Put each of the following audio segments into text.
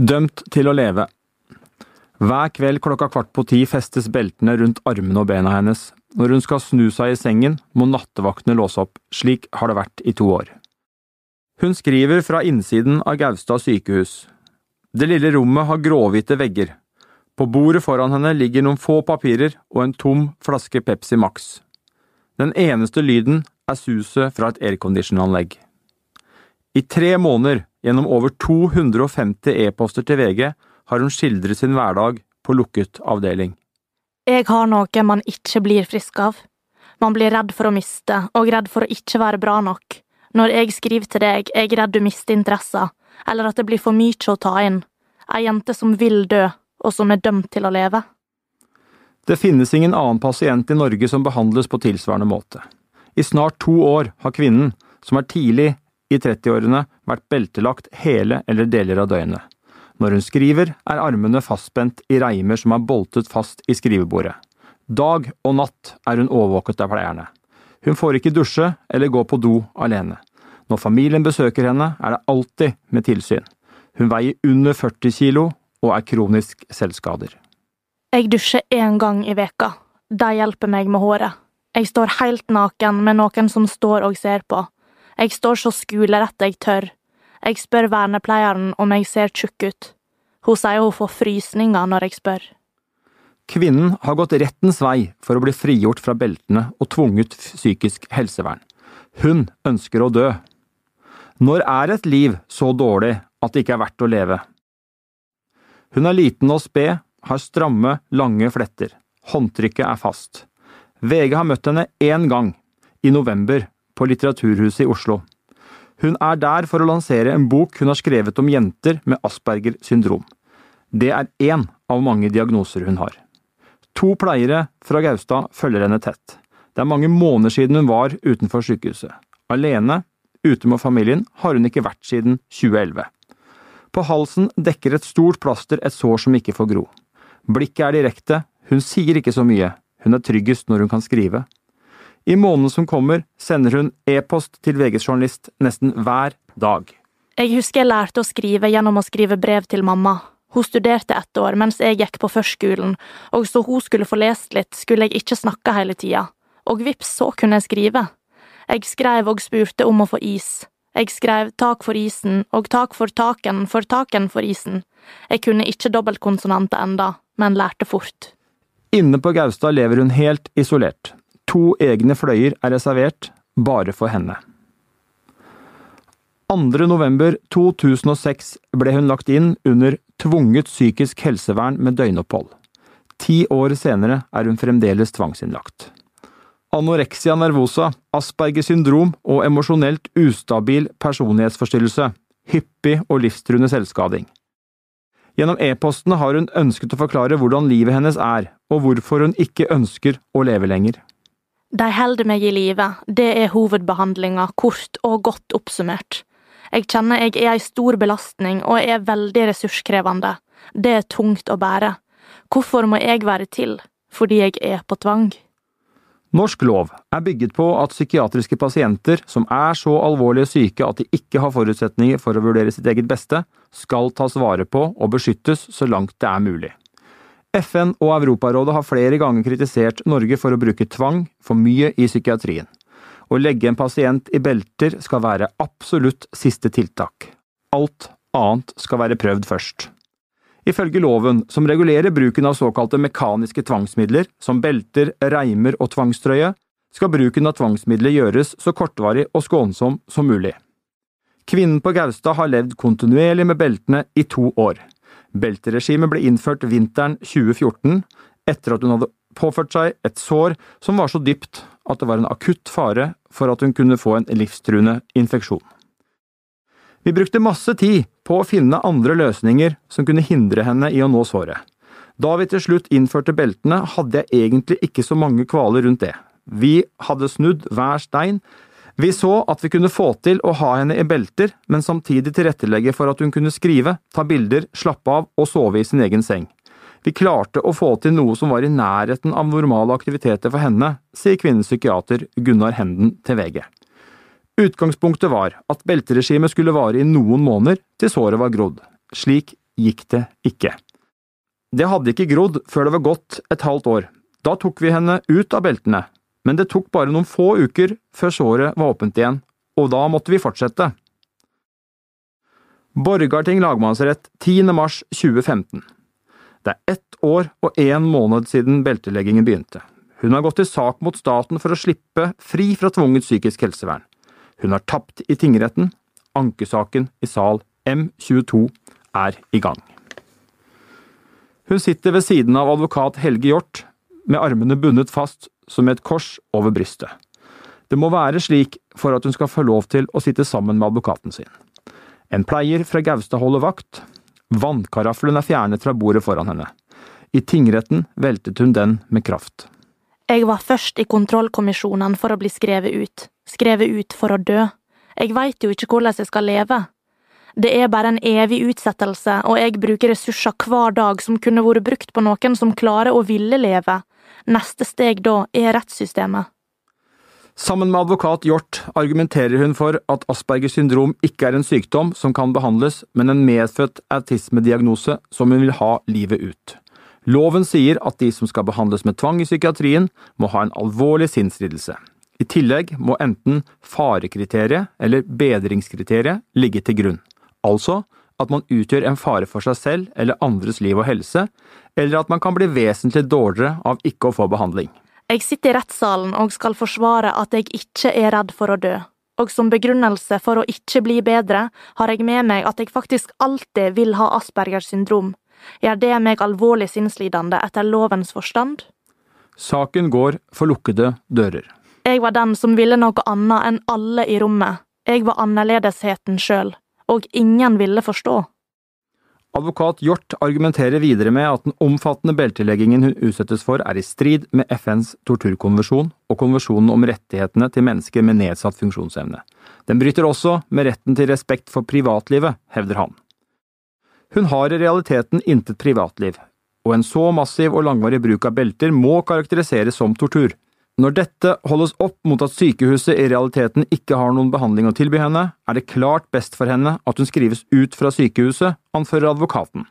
Dømt til å leve. Hver kveld klokka kvart på ti festes beltene rundt armene og bena hennes. Når hun skal snu seg i sengen, må nattevaktene låse opp. Slik har det vært i to år. Hun skriver fra innsiden av Gaustad sykehus. Det lille rommet har gråhvite vegger. På bordet foran henne ligger noen få papirer og en tom flaske Pepsi Max. Den eneste lyden er suset fra et airconditionanlegg. I tre måneder, gjennom over 250 e-poster til VG, har hun skildret sin hverdag på lukket avdeling. Jeg har noe man ikke blir frisk av. Man blir redd for å miste, og redd for å ikke være bra nok. Når jeg skriver til deg, er jeg redd du mister interessen, eller at det blir for mye å ta inn. Ei jente som vil dø, og som er dømt til å leve. Det finnes ingen annen pasient i Norge som behandles på tilsvarende måte. I snart to år har kvinnen, som er tidlig i 30-årene, vært beltelagt hele eller deler av døgnet. Når hun skriver, er armene fastspent i reimer som er boltet fast i skrivebordet. Dag og natt er hun overvåket av pleierne. Hun får ikke dusje eller gå på do alene. Når familien besøker henne, er det alltid med tilsyn. Hun veier under 40 kilo og er kronisk selvskader. Jeg dusjer én gang i veka. Det hjelper meg med håret. Jeg står helt naken med noen som står og ser på. Jeg står så skulerett jeg tør. Jeg spør vernepleieren om jeg ser tjukk ut. Hun sier hun får frysninger når jeg spør. Kvinnen har gått rettens vei for å bli frigjort fra beltene og tvunget psykisk helsevern. Hun ønsker å dø. Når er et liv så dårlig at det ikke er verdt å leve? Hun er liten og sped, har stramme, lange fletter. Håndtrykket er fast. VG har møtt henne én gang, i november, på Litteraturhuset i Oslo. Hun er der for å lansere en bok hun har skrevet om jenter med Asperger syndrom. Det er én av mange diagnoser hun har. To pleiere fra Gaustad følger henne tett. Det er mange måneder siden hun var utenfor sykehuset. Alene, ute med familien, har hun ikke vært siden 2011. På halsen dekker et stort plaster et sår som ikke får gro. Blikket er direkte, hun sier ikke så mye, hun er tryggest når hun kan skrive. I måneden som kommer, sender hun e-post til VGs journalist nesten hver dag. Jeg husker jeg lærte å skrive gjennom å skrive brev til mamma. Hun studerte ett år mens jeg gikk på førskolen, og så hun skulle få lest litt, skulle jeg ikke snakke hele tida. Og vips, så kunne jeg skrive. Jeg skrev og spurte om å få is. Jeg skrev tak for isen og tak for taken for taken for isen. Jeg kunne ikke dobbeltkonsonanter enda, men lærte fort. Inne på Gaustad lever hun helt isolert. To egne fløyer er reservert bare for henne. 2. november 2006 ble hun lagt inn under tvunget psykisk helsevern med døgnopphold. Ti år senere er hun fremdeles tvangsinnlagt. Anoreksia nervosa, Asperger syndrom og emosjonelt ustabil personlighetsforstyrrelse, hyppig og livstruende selvskading. Gjennom e-postene har hun ønsket å forklare hvordan livet hennes er, og hvorfor hun ikke ønsker å leve lenger. De holder meg i live, det er hovedbehandlinga, kort og godt oppsummert. Jeg kjenner jeg er ei stor belastning og er veldig ressurskrevende. Det er tungt å bære. Hvorfor må jeg være til? Fordi jeg er på tvang. Norsk lov er bygget på at psykiatriske pasienter som er så alvorlig syke at de ikke har forutsetninger for å vurdere sitt eget beste, skal tas vare på og beskyttes så langt det er mulig. FN og Europarådet har flere ganger kritisert Norge for å bruke tvang for mye i psykiatrien. Å legge en pasient i belter skal være absolutt siste tiltak. Alt annet skal være prøvd først. Ifølge loven, som regulerer bruken av såkalte mekaniske tvangsmidler, som belter, reimer og tvangstrøye, skal bruken av tvangsmidler gjøres så kortvarig og skånsom som mulig. Kvinnen på Gaustad har levd kontinuerlig med beltene i to år. Belteregimet ble innført vinteren 2014, etter at hun hadde påført seg et sår som var så dypt at det var en akutt fare for at hun kunne få en livstruende infeksjon. Vi brukte masse tid på å finne andre løsninger som kunne hindre henne i å nå såret. Da vi til slutt innførte beltene, hadde jeg egentlig ikke så mange kvaler rundt det. Vi hadde snudd hver stein. Vi så at vi kunne få til å ha henne i belter, men samtidig tilrettelegge for at hun kunne skrive, ta bilder, slappe av og sove i sin egen seng. Vi klarte å få til noe som var i nærheten av normale aktiviteter for henne, sier kvinnens psykiater Gunnar Henden til VG. Utgangspunktet var at belteregimet skulle vare i noen måneder til såret var grodd. Slik gikk det ikke. Det hadde ikke grodd før det var gått et halvt år. Da tok vi henne ut av beltene, men det tok bare noen få uker før såret var åpent igjen, og da måtte vi fortsette. Borgarting lagmannsrett 10. mars 2015 Det er ett år og én måned siden belteleggingen begynte. Hun har gått til sak mot staten for å slippe fri fra tvunget psykisk helsevern. Hun har tapt i tingretten. Ankesaken i sal M22 er i gang. Hun sitter ved siden av advokat Helge Hjort, med armene bundet fast som et kors over brystet. Det må være slik for at hun skal få lov til å sitte sammen med advokaten sin. En pleier fra Gaustad holder vakt. Vannkaraffelen er fjernet fra bordet foran henne. I tingretten veltet hun den med kraft. Jeg var først i kontrollkommisjonene for å bli skrevet ut, skrevet ut for å dø. Jeg veit jo ikke hvordan jeg skal leve. Det er bare en evig utsettelse, og jeg bruker ressurser hver dag som kunne vært brukt på noen som klarer å ville leve. Neste steg da er rettssystemet. Sammen med advokat Hjort argumenterer hun for at Aspergers syndrom ikke er en sykdom som kan behandles, men en medfødt autismediagnose som hun vil ha livet ut. Loven sier at de som skal behandles med tvang i psykiatrien, må ha en alvorlig sinnslidelse. I tillegg må enten farekriteriet eller bedringskriteriet ligge til grunn, altså at man utgjør en fare for seg selv eller andres liv og helse, eller at man kan bli vesentlig dårligere av ikke å få behandling. Jeg sitter i rettssalen og skal forsvare at jeg ikke er redd for å dø, og som begrunnelse for å ikke bli bedre har jeg med meg at jeg faktisk alltid vil ha Aspergers syndrom, Gjør det meg alvorlig sinnslidende etter lovens forstand? Saken går for lukkede dører. Jeg var den som ville noe annet enn alle i rommet. Jeg var annerledesheten sjøl, og ingen ville forstå. Advokat Hjort argumenterer videre med at den omfattende belteleggingen hun utsettes for er i strid med FNs torturkonvensjon og konvensjonen om rettighetene til mennesker med nedsatt funksjonsevne. Den bryter også med retten til respekt for privatlivet, hevder han. Hun har i realiteten intet privatliv, og en så massiv og langvarig bruk av belter må karakteriseres som tortur. Når dette holdes opp mot at sykehuset i realiteten ikke har noen behandling å tilby henne, er det klart best for henne at hun skrives ut fra sykehuset, anfører advokaten.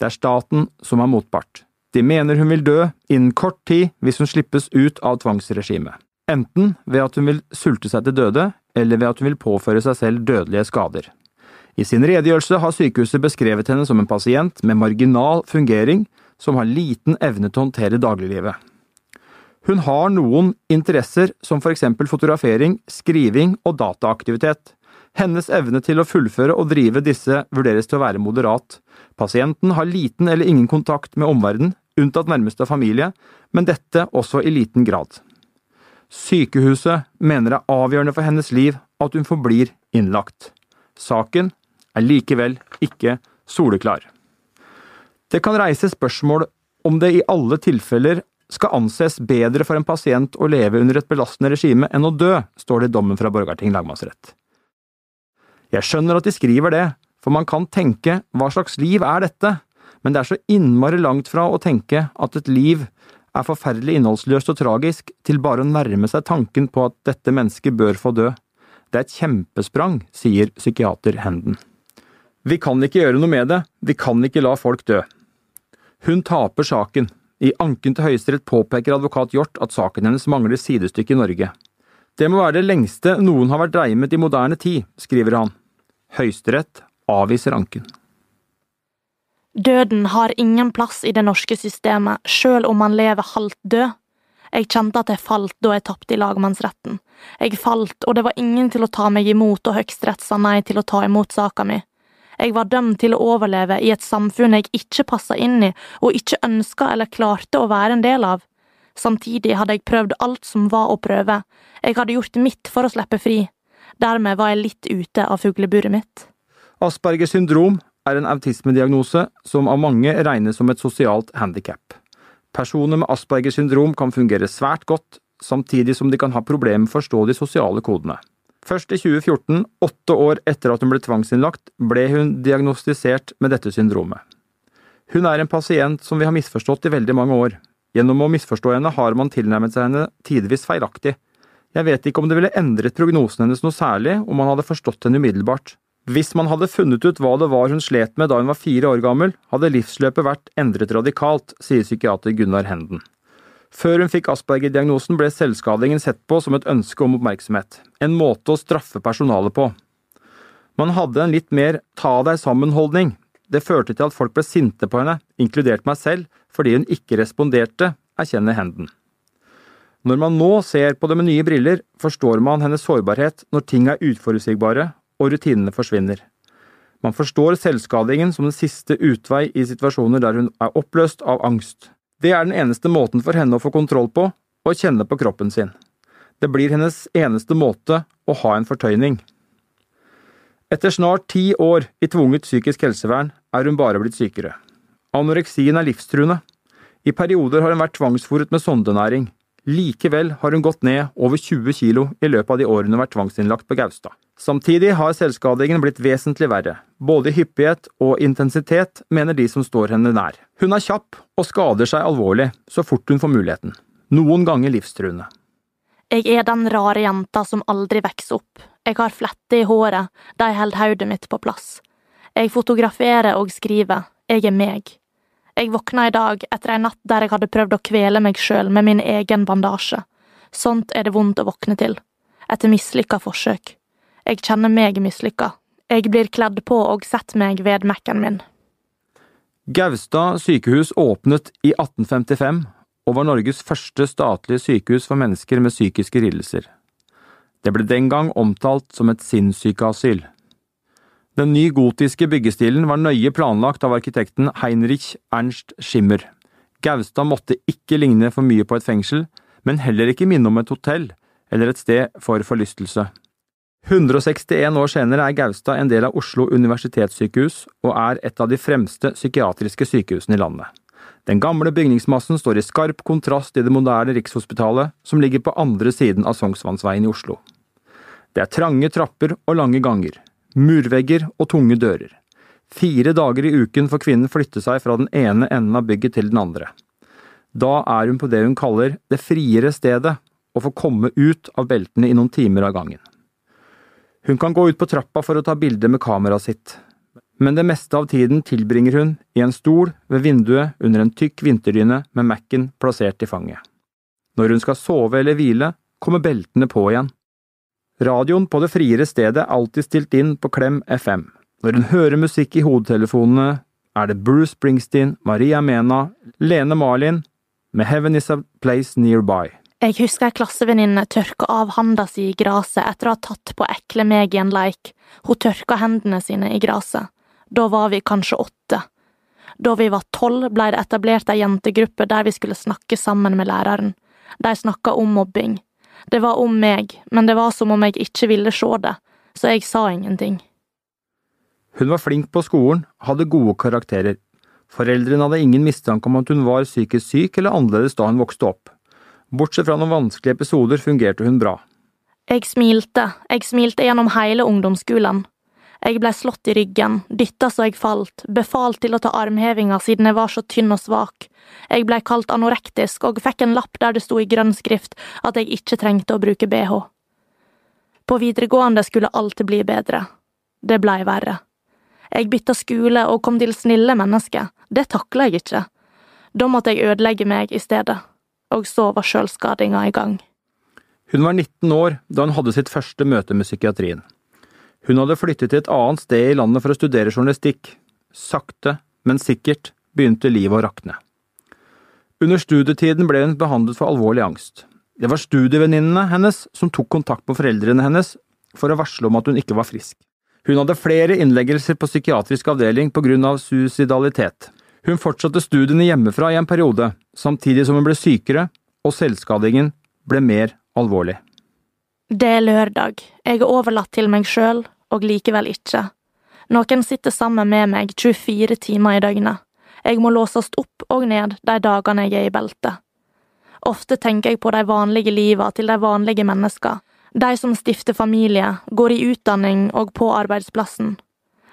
Det er staten som er motpart. De mener hun vil dø innen kort tid hvis hun slippes ut av tvangsregimet. Enten ved at hun vil sulte seg til døde, eller ved at hun vil påføre seg selv dødelige skader. I sin redegjørelse har sykehuset beskrevet henne som en pasient med marginal fungering, som har liten evne til å håndtere dagliglivet. Hun har noen interesser som for eksempel fotografering, skriving og dataaktivitet. Hennes evne til å fullføre og drive disse vurderes til å være moderat. Pasienten har liten eller ingen kontakt med omverdenen, unntatt nærmeste familie, men dette også i liten grad. Sykehuset mener det er avgjørende for hennes liv at hun forblir innlagt. Saken er likevel ikke soleklar. Det kan reise spørsmål om det i alle tilfeller skal anses bedre for en pasient å leve under et belastende regime enn å dø, står det i dommen fra Borgarting lagmannsrett. Jeg skjønner at de skriver det, for man kan tenke hva slags liv er dette, men det er så innmari langt fra å tenke at et liv er forferdelig innholdsløst og tragisk, til bare å nærme seg tanken på at dette mennesket bør få dø. Det er et kjempesprang, sier psykiater Henden. Vi kan ikke gjøre noe med det, vi kan ikke la folk dø. Hun taper saken. I anken til Høyesterett påpeker advokat Hjort at saken hennes mangler sidestykke i Norge. Det må være det lengste noen har vært dreimet i moderne tid, skriver han. Høyesterett avviser anken. Døden har ingen plass i det norske systemet, sjøl om man lever halvt død. Jeg kjente at jeg falt da jeg tapte i lagmannsretten. Jeg falt, og det var ingen til å ta meg imot, og Høyesterett sa nei til å ta imot saka mi. Jeg var dømt til å overleve i et samfunn jeg ikke passa inn i og ikke ønska eller klarte å være en del av. Samtidig hadde jeg prøvd alt som var å prøve, jeg hadde gjort mitt for å slippe fri. Dermed var jeg litt ute av fugleburet mitt. Aspergers syndrom er en autismediagnose som av mange regnes som et sosialt handikap. Personer med Aspergers syndrom kan fungere svært godt, samtidig som de kan ha problemer med å forstå de sosiale kodene. Først i 2014, åtte år etter at hun ble tvangsinnlagt, ble hun diagnostisert med dette syndromet. Hun er en pasient som vi har misforstått i veldig mange år. Gjennom å misforstå henne har man tilnærmet seg henne tidvis feilaktig. Jeg vet ikke om det ville endret prognosen hennes noe særlig om man hadde forstått henne umiddelbart, Hvis man hadde funnet ut hva det var hun slet med da hun var fire år gammel, hadde livsløpet vært endret radikalt, sier psykiater Gunnar Henden. Før hun fikk Asperger-diagnosen ble selvskadingen sett på som et ønske om oppmerksomhet, en måte å straffe personalet på. Man hadde en litt mer ta deg sammen-holdning. Det førte til at folk ble sinte på henne, inkludert meg selv, fordi hun ikke responderte, erkjenner Henden. Når man nå ser på det med nye briller, forstår man hennes sårbarhet når ting er uforutsigbare og rutinene forsvinner. Man forstår selvskadingen som den siste utvei i situasjoner der hun er oppløst av angst. Det er den eneste måten for henne å få kontroll på og kjenne på kroppen sin. Det blir hennes eneste måte å ha en fortøyning. Etter snart ti år i tvunget psykisk helsevern er hun bare blitt sykere. Anoreksien er livstruende. I perioder har hun vært tvangsfòret med sondenæring. Likevel har hun gått ned over 20 kilo i løpet av de årene hun har vært tvangsinnlagt på Gaustad. Samtidig har selvskadingen blitt vesentlig verre, både i hyppighet og intensitet, mener de som står henne nær. Hun er kjapp og skader seg alvorlig så fort hun får muligheten, noen ganger livstruende. Jeg er den rare jenta som aldri vokser opp. Jeg har fletter i håret, de holder hodet mitt på plass. Jeg fotograferer og skriver, jeg er meg. Jeg våkna i dag etter ei natt der jeg hadde prøvd å kvele meg sjøl med min egen bandasje. Sånt er det vondt å våkne til. Etter mislykka forsøk. Jeg kjenner meg mislykka. Jeg blir kledd på og setter meg ved Mac-en min. Gaustad sykehus åpnet i 1855 og var Norges første statlige sykehus for mennesker med psykiske lidelser. Det ble den gang omtalt som et sinnssykeasyl. Den nygotiske byggestilen var nøye planlagt av arkitekten Heinrich Ernst Schimmer. Gaustad måtte ikke ligne for mye på et fengsel, men heller ikke minne om et hotell eller et sted for forlystelse. 161 år senere er Gaustad en del av Oslo universitetssykehus og er et av de fremste psykiatriske sykehusene i landet. Den gamle bygningsmassen står i skarp kontrast i det moderne Rikshospitalet, som ligger på andre siden av Sognsvannsveien i Oslo. Det er trange trapper og lange ganger, murvegger og tunge dører. Fire dager i uken får kvinnen flytte seg fra den ene enden av bygget til den andre. Da er hun på det hun kaller det friere stedet, og får komme ut av beltene i noen timer av gangen. Hun kan gå ut på trappa for å ta bilde med kameraet sitt, men det meste av tiden tilbringer hun i en stol ved vinduet under en tykk vinterdyne med Mac-en plassert i fanget. Når hun skal sove eller hvile, kommer beltene på igjen. Radioen på det friere stedet alltid stilt inn på Klem FM. Når hun hører musikk i hodetelefonene, er det Bruce Springsteen, Maria Mena, Lene Marlin med Heaven Is A Place Nearby. Jeg husker ei klassevenninne tørka av handa si i gresset etter å ha tatt på ekle meg i en leik. Hun tørka hendene sine i gresset. Da var vi kanskje åtte. Da vi var tolv, blei det etablert ei jentegruppe der vi skulle snakke sammen med læreren. De snakka om mobbing. Det var om meg, men det var som om jeg ikke ville se det, så jeg sa ingenting. Hun var flink på skolen, hadde gode karakterer. Foreldrene hadde ingen mistanke om at hun var psykisk syk eller annerledes da hun vokste opp. Bortsett fra noen vanskelige episoder fungerte hun bra. Jeg smilte, jeg smilte gjennom hele ungdomsskolen. Jeg blei slått i ryggen, dytta så jeg falt, befalt til å ta armhevinger siden jeg var så tynn og svak. Jeg blei kalt anorektisk og fikk en lapp der det sto i grønn skrift at jeg ikke trengte å bruke bh. På videregående skulle alt bli bedre. Det blei verre. Jeg bytta skole og kom til snille mennesker, det takla jeg ikke. Da måtte jeg ødelegge meg i stedet og så var sjølskadinga i gang. Hun var 19 år da hun hadde sitt første møte med psykiatrien. Hun hadde flyttet til et annet sted i landet for å studere journalistikk. Sakte, men sikkert begynte livet å rakne. Under studietiden ble hun behandlet for alvorlig angst. Det var studievenninnene hennes som tok kontakt med foreldrene hennes for å varsle om at hun ikke var frisk. Hun hadde flere innleggelser på psykiatrisk avdeling på grunn av suicidalitet. Hun fortsatte studiene hjemmefra i en periode, samtidig som hun ble sykere, og selvskadingen ble mer alvorlig. Det er lørdag, jeg er overlatt til meg sjøl, og likevel ikke. Noen sitter sammen med meg 24 timer i døgnet. Jeg må låses opp og ned de dagene jeg er i beltet. Ofte tenker jeg på de vanlige liva til de vanlige mennesker, de som stifter familie, går i utdanning og på arbeidsplassen.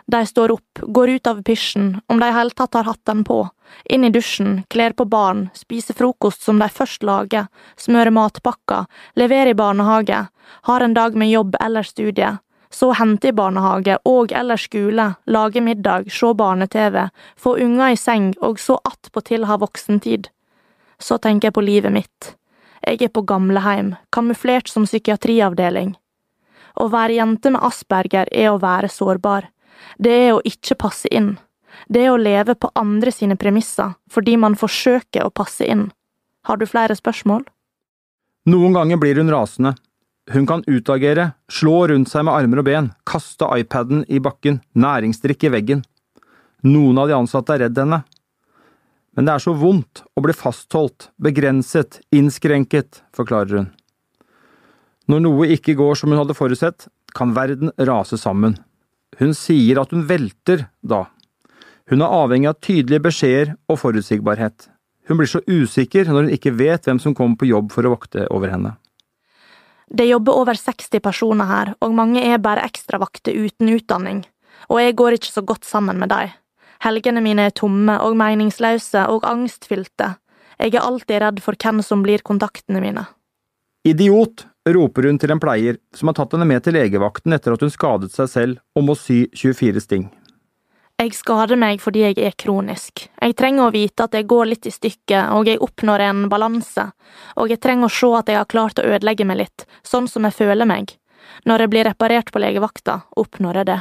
De står opp, går ut av pysjen, om de i hele tatt har hatt den på, inn i dusjen, kler på barn, spiser frokost som de først lager, smører matpakker, leverer i barnehage, har en dag med jobb eller studie, Så hente i barnehage og eller skole, lage middag, se barne-TV, få unger i seng og så attpåtil ha voksentid. Så tenker jeg på livet mitt. Jeg er på gamleheim, kamuflert som psykiatriavdeling. Å være jente med asperger er å være sårbar. Det er å ikke passe inn. Det er å leve på andre sine premisser, fordi man forsøker å passe inn. Har du flere spørsmål? Noen ganger blir hun rasende. Hun kan utagere, slå rundt seg med armer og ben, kaste iPaden i bakken, næringsdrikk i veggen. Noen av de ansatte er redd henne. Men det er så vondt å bli fastholdt, begrenset, innskrenket, forklarer hun. Når noe ikke går som hun hadde forutsett, kan verden rase sammen. Hun sier at hun velter da. Hun er avhengig av tydelige beskjeder og forutsigbarhet. Hun blir så usikker når hun ikke vet hvem som kommer på jobb for å vokte over henne. Det jobber over 60 personer her, og mange er bare ekstravakter uten utdanning, og jeg går ikke så godt sammen med dem. Helgene mine er tomme og meningsløse og angstfylte. Jeg er alltid redd for hvem som blir kontaktene mine. Idiot, roper hun til en pleier som har tatt henne med til legevakten etter at hun skadet seg selv og må sy 24 sting. Jeg skader meg fordi jeg er kronisk. Jeg trenger å vite at jeg går litt i stykket, og jeg oppnår en balanse, og jeg trenger å se at jeg har klart å ødelegge meg litt, sånn som jeg føler meg. Når jeg blir reparert på legevakta, oppnår jeg det.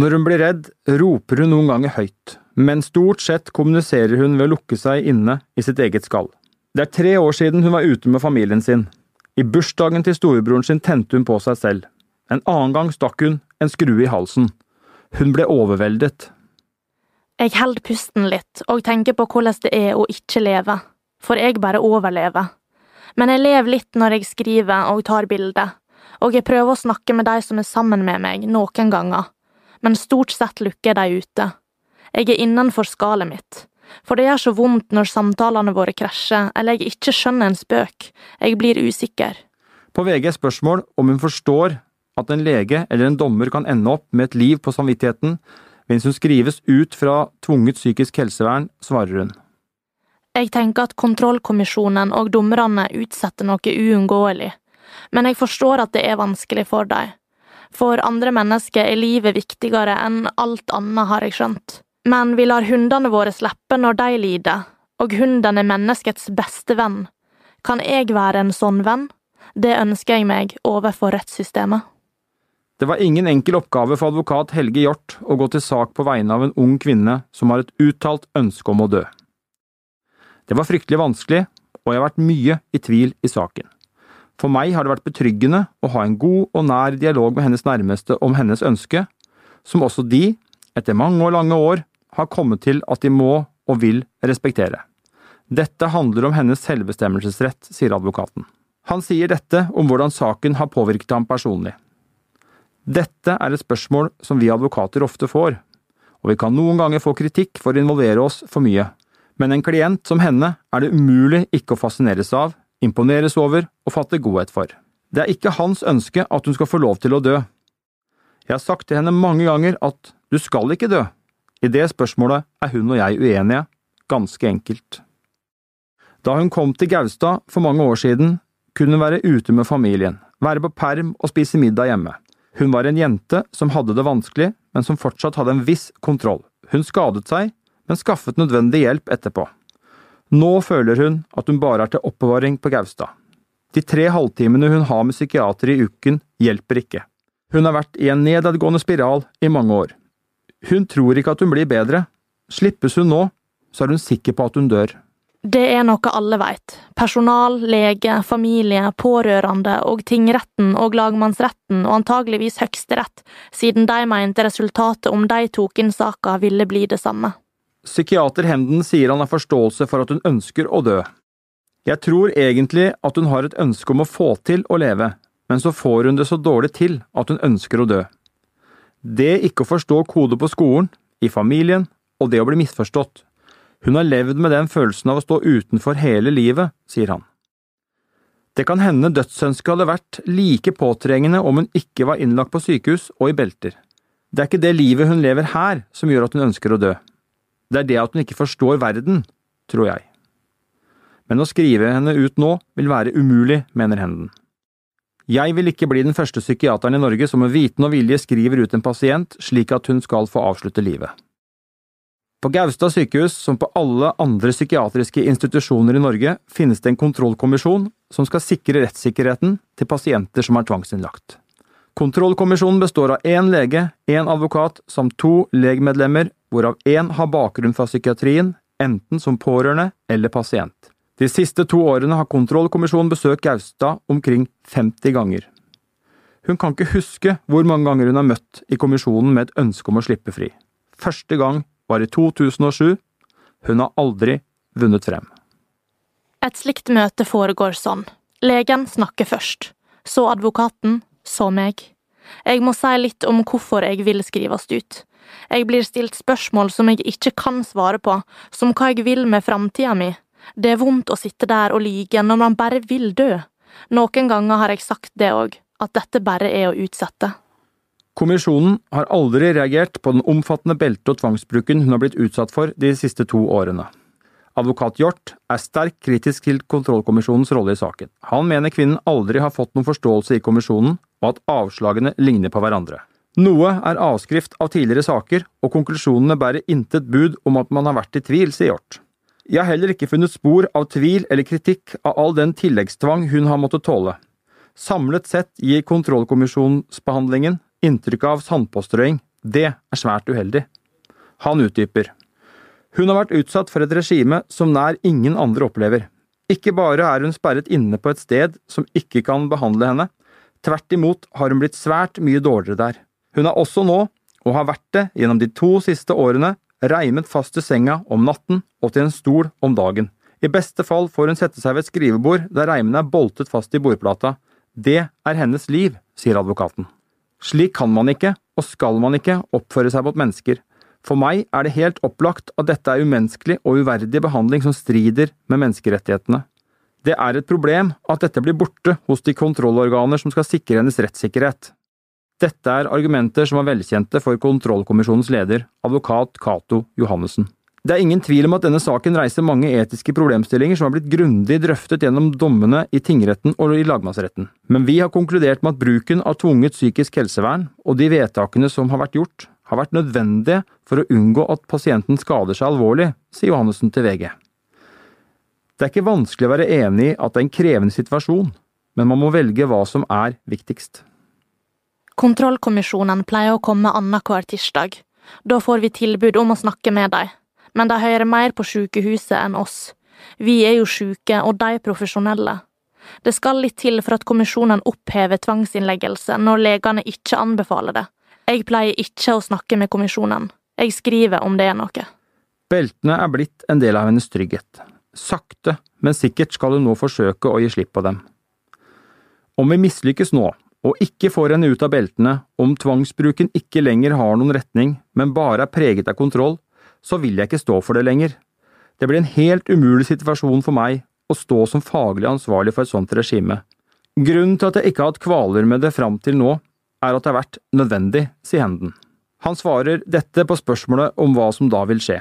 Når hun blir redd, roper hun noen ganger høyt, men stort sett kommuniserer hun ved å lukke seg inne i sitt eget skall. Det er tre år siden hun var ute med familien sin. I bursdagen til storebroren sin tente hun på seg selv. En annen gang stakk hun en skrue i halsen. Hun ble overveldet. Jeg holder pusten litt og tenker på hvordan det er å ikke leve, for jeg bare overlever. Men jeg lever litt når jeg skriver og tar bilder, og jeg prøver å snakke med de som er sammen med meg, noen ganger, men stort sett lukker de ute. Jeg er innenfor skallet mitt, for det gjør så vondt når samtalene våre krasjer, eller jeg ikke skjønner en spøk, jeg blir usikker. På VGs spørsmål om hun forstår at en lege eller en dommer kan ende opp med et liv på samvittigheten mens hun skrives ut fra tvunget psykisk helsevern, svarer hun. Jeg tenker at kontrollkommisjonen og dommerne utsetter noe uunngåelig, men jeg forstår at det er vanskelig for dem. For andre mennesker er livet viktigere enn alt annet, har jeg skjønt. Men vi lar hundene våre slippe når de lider, og hunden er menneskets beste venn. Kan jeg være en sånn venn? Det ønsker jeg meg overfor rettssystemet. Det var ingen enkel oppgave for advokat Helge Hjort å gå til sak på vegne av en ung kvinne som har et uttalt ønske om å dø. Det var fryktelig vanskelig, og jeg har vært mye i tvil i saken. For meg har det vært betryggende å ha en god og nær dialog med hennes nærmeste om hennes ønske, som også de, etter mange og lange år, har kommet til at de må og vil respektere. Dette handler om hennes selvbestemmelsesrett, sier advokaten. Han sier dette om hvordan saken har påvirket ham personlig. Dette er et spørsmål som vi advokater ofte får, og vi kan noen ganger få kritikk for å involvere oss for mye, men en klient som henne er det umulig ikke å fascineres av, imponeres over og fatte godhet for. Det er ikke hans ønske at hun skal få lov til å dø. Jeg har sagt til henne mange ganger at du skal ikke dø. I det spørsmålet er hun og jeg uenige, ganske enkelt. Da hun kom til Gaustad for mange år siden, kunne hun være ute med familien, være på perm og spise middag hjemme. Hun var en jente som hadde det vanskelig, men som fortsatt hadde en viss kontroll. Hun skadet seg, men skaffet nødvendig hjelp etterpå. Nå føler hun at hun bare er til oppbevaring på Gaustad. De tre halvtimene hun har med psykiater i uken, hjelper ikke. Hun har vært i en nedadgående spiral i mange år. Hun tror ikke at hun blir bedre. Slippes hun nå, så er hun sikker på at hun dør. Det er noe alle veit. Personal, lege, familie, pårørende og tingretten og lagmannsretten og antageligvis Høyesterett, siden de mente resultatet om de tok inn saka ville bli det samme. Psykiater Henden sier han har forståelse for at hun ønsker å dø. Jeg tror egentlig at hun har et ønske om å få til å leve, men så får hun det så dårlig til at hun ønsker å dø. Det ikke å forstå kode på skolen, i familien, og det å bli misforstått, hun har levd med den følelsen av å stå utenfor hele livet, sier han. Det kan hende dødsønsket hadde vært like påtrengende om hun ikke var innlagt på sykehus og i belter. Det er ikke det livet hun lever her som gjør at hun ønsker å dø. Det er det at hun ikke forstår verden, tror jeg. Men å skrive henne ut nå vil være umulig, mener Henden. Jeg vil ikke bli den første psykiateren i Norge som med viten og vilje skriver ut en pasient slik at hun skal få avslutte livet. På Gaustad sykehus, som på alle andre psykiatriske institusjoner i Norge, finnes det en kontrollkommisjon som skal sikre rettssikkerheten til pasienter som er tvangsinnlagt. Kontrollkommisjonen består av én lege, én advokat samt to legmedlemmer, hvorav én har bakgrunn fra psykiatrien, enten som pårørende eller pasient. De siste to årene har kontrollkommisjonen besøkt Gaustad omkring 50 ganger. Hun kan ikke huske hvor mange ganger hun har møtt i kommisjonen med et ønske om å slippe fri. Første gang var i 2007. Hun har aldri vunnet frem. Et slikt møte foregår sånn. Legen snakker først, så advokaten, så meg. Jeg må si litt om hvorfor jeg vil skrives ut. Jeg blir stilt spørsmål som jeg ikke kan svare på, som hva jeg vil med framtida mi. Det er vondt å sitte der og lyge når man bare vil dø. Noen ganger har jeg sagt det òg, at dette bare er å utsette. Kommisjonen har aldri reagert på den omfattende belte- og tvangsbruken hun har blitt utsatt for de siste to årene. Advokat Hjort er sterkt kritisk til kontrollkommisjonens rolle i saken. Han mener kvinnen aldri har fått noen forståelse i kommisjonen, og at avslagene ligner på hverandre. Noe er avskrift av tidligere saker, og konklusjonene bærer intet bud om at man har vært i tvil, sier Hjort. Jeg har heller ikke funnet spor av tvil eller kritikk av all den tilleggstvang hun har måttet tåle. Samlet sett gir kontrollkommisjonsbehandlingen inntrykk av sandpåstrøing. Det er svært uheldig. Han utdyper. Hun har vært utsatt for et regime som nær ingen andre opplever. Ikke bare er hun sperret inne på et sted som ikke kan behandle henne, tvert imot har hun blitt svært mye dårligere der. Hun er også nå, og har vært det gjennom de to siste årene, reimet fast til senga om natten og til en stol om dagen. I beste fall får hun sette seg ved et skrivebord der reimene er boltet fast i bordplata. Det er hennes liv, sier advokaten. Slik kan man ikke, og skal man ikke, oppføre seg mot mennesker. For meg er det helt opplagt at dette er umenneskelig og uverdig behandling som strider med menneskerettighetene. Det er et problem at dette blir borte hos de kontrollorganer som skal sikre hennes rettssikkerhet. Dette er argumenter som var velkjente for kontrollkommisjonens leder, advokat Cato Johannessen. Det er ingen tvil om at denne saken reiser mange etiske problemstillinger som har blitt grundig drøftet gjennom dommene i tingretten og i lagmannsretten, men vi har konkludert med at bruken av tvunget psykisk helsevern og de vedtakene som har vært gjort, har vært nødvendige for å unngå at pasienten skader seg alvorlig, sier Johannessen til VG. Det er ikke vanskelig å være enig i at det er en krevende situasjon, men man må velge hva som er viktigst. Kontrollkommisjonen pleier å komme annenhver tirsdag. Da får vi tilbud om å snakke med dem, men de hører mer på sykehuset enn oss. Vi er jo syke, og de profesjonelle. Det skal litt til for at kommisjonen opphever tvangsinnleggelse når legene ikke anbefaler det. Jeg pleier ikke å snakke med kommisjonen. Jeg skriver om det er noe. Beltene er blitt en del av hennes trygghet. Sakte, men sikkert skal hun nå forsøke å gi slipp på dem. Om vi mislykkes nå, og ikke får henne ut av beltene, om tvangsbruken ikke lenger har noen retning, men bare er preget av kontroll, så vil jeg ikke stå for det lenger. Det blir en helt umulig situasjon for meg å stå som faglig ansvarlig for et sånt regime. Grunnen til at jeg ikke har hatt kvaler med det fram til nå, er at det har vært nødvendig, sier Henden. Han svarer dette på spørsmålet om hva som da vil skje.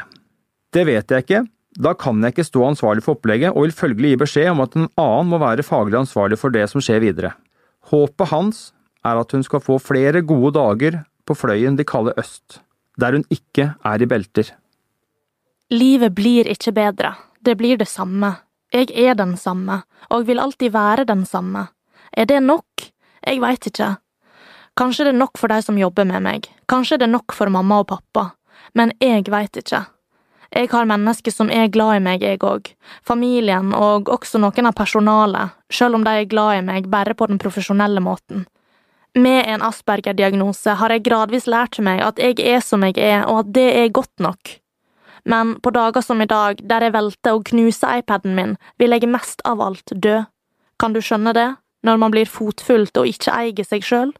Det vet jeg ikke, da kan jeg ikke stå ansvarlig for opplegget og vil følgelig gi beskjed om at en annen må være faglig ansvarlig for det som skjer videre. Håpet hans er at hun skal få flere gode dager på fløyen de kaller øst, der hun ikke er i belter. Livet blir ikke bedre, det blir det samme. Jeg er den samme, og vil alltid være den samme. Er det nok? Jeg veit ikke. Kanskje det er nok for de som jobber med meg, kanskje det er nok for mamma og pappa, men jeg veit ikke. Jeg har mennesker som er glad i meg, jeg òg, familien og også noen av personalet, selv om de er glad i meg bare på den profesjonelle måten. Med en Asperger-diagnose har jeg gradvis lært meg at jeg er som jeg er, og at det er godt nok. Men på dager som i dag, der jeg velter og knuser iPaden min, vil jeg mest av alt dø. Kan du skjønne det, når man blir fotfullt og ikke eier seg sjøl?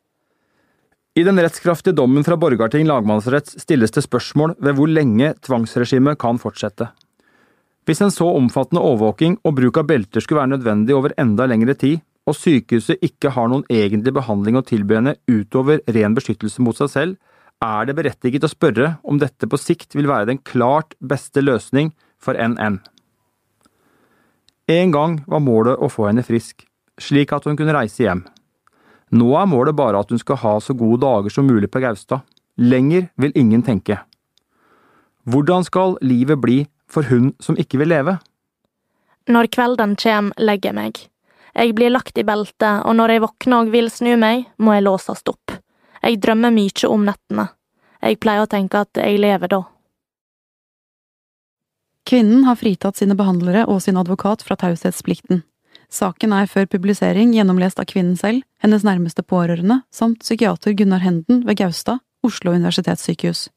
I den rettskraftige dommen fra Borgarting lagmannsrett stilles det spørsmål ved hvor lenge tvangsregimet kan fortsette. Hvis en så omfattende overvåking og bruk av belter skulle være nødvendig over enda lengre tid, og sykehuset ikke har noen egentlig behandling å tilby henne utover ren beskyttelse mot seg selv, er det berettiget å spørre om dette på sikt vil være den klart beste løsning for NN. En gang var målet å få henne frisk, slik at hun kunne reise hjem. Nå er målet bare at hun skal ha så gode dager som mulig på Gaustad. Lenger vil ingen tenke. Hvordan skal livet bli for hun som ikke vil leve? Når kvelden kjem, legger jeg meg. Jeg blir lagt i beltet, og når jeg våkner og vil snu meg, må jeg låses opp. Jeg drømmer mye om nettene. Jeg pleier å tenke at jeg lever da. Kvinnen har fritatt sine behandlere og sin advokat fra taushetsplikten. Saken er før publisering gjennomlest av kvinnen selv, hennes nærmeste pårørende, samt psykiater Gunnar Henden ved Gaustad, Oslo universitetssykehus.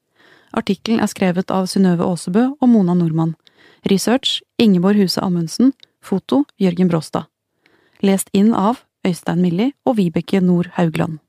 Artikkelen er skrevet av Synnøve Aasebø og Mona Nordmann. Research Ingeborg Huse Amundsen. Foto Jørgen Bråstad. Lest inn av Øystein Milli og Vibeke Nord Haugland.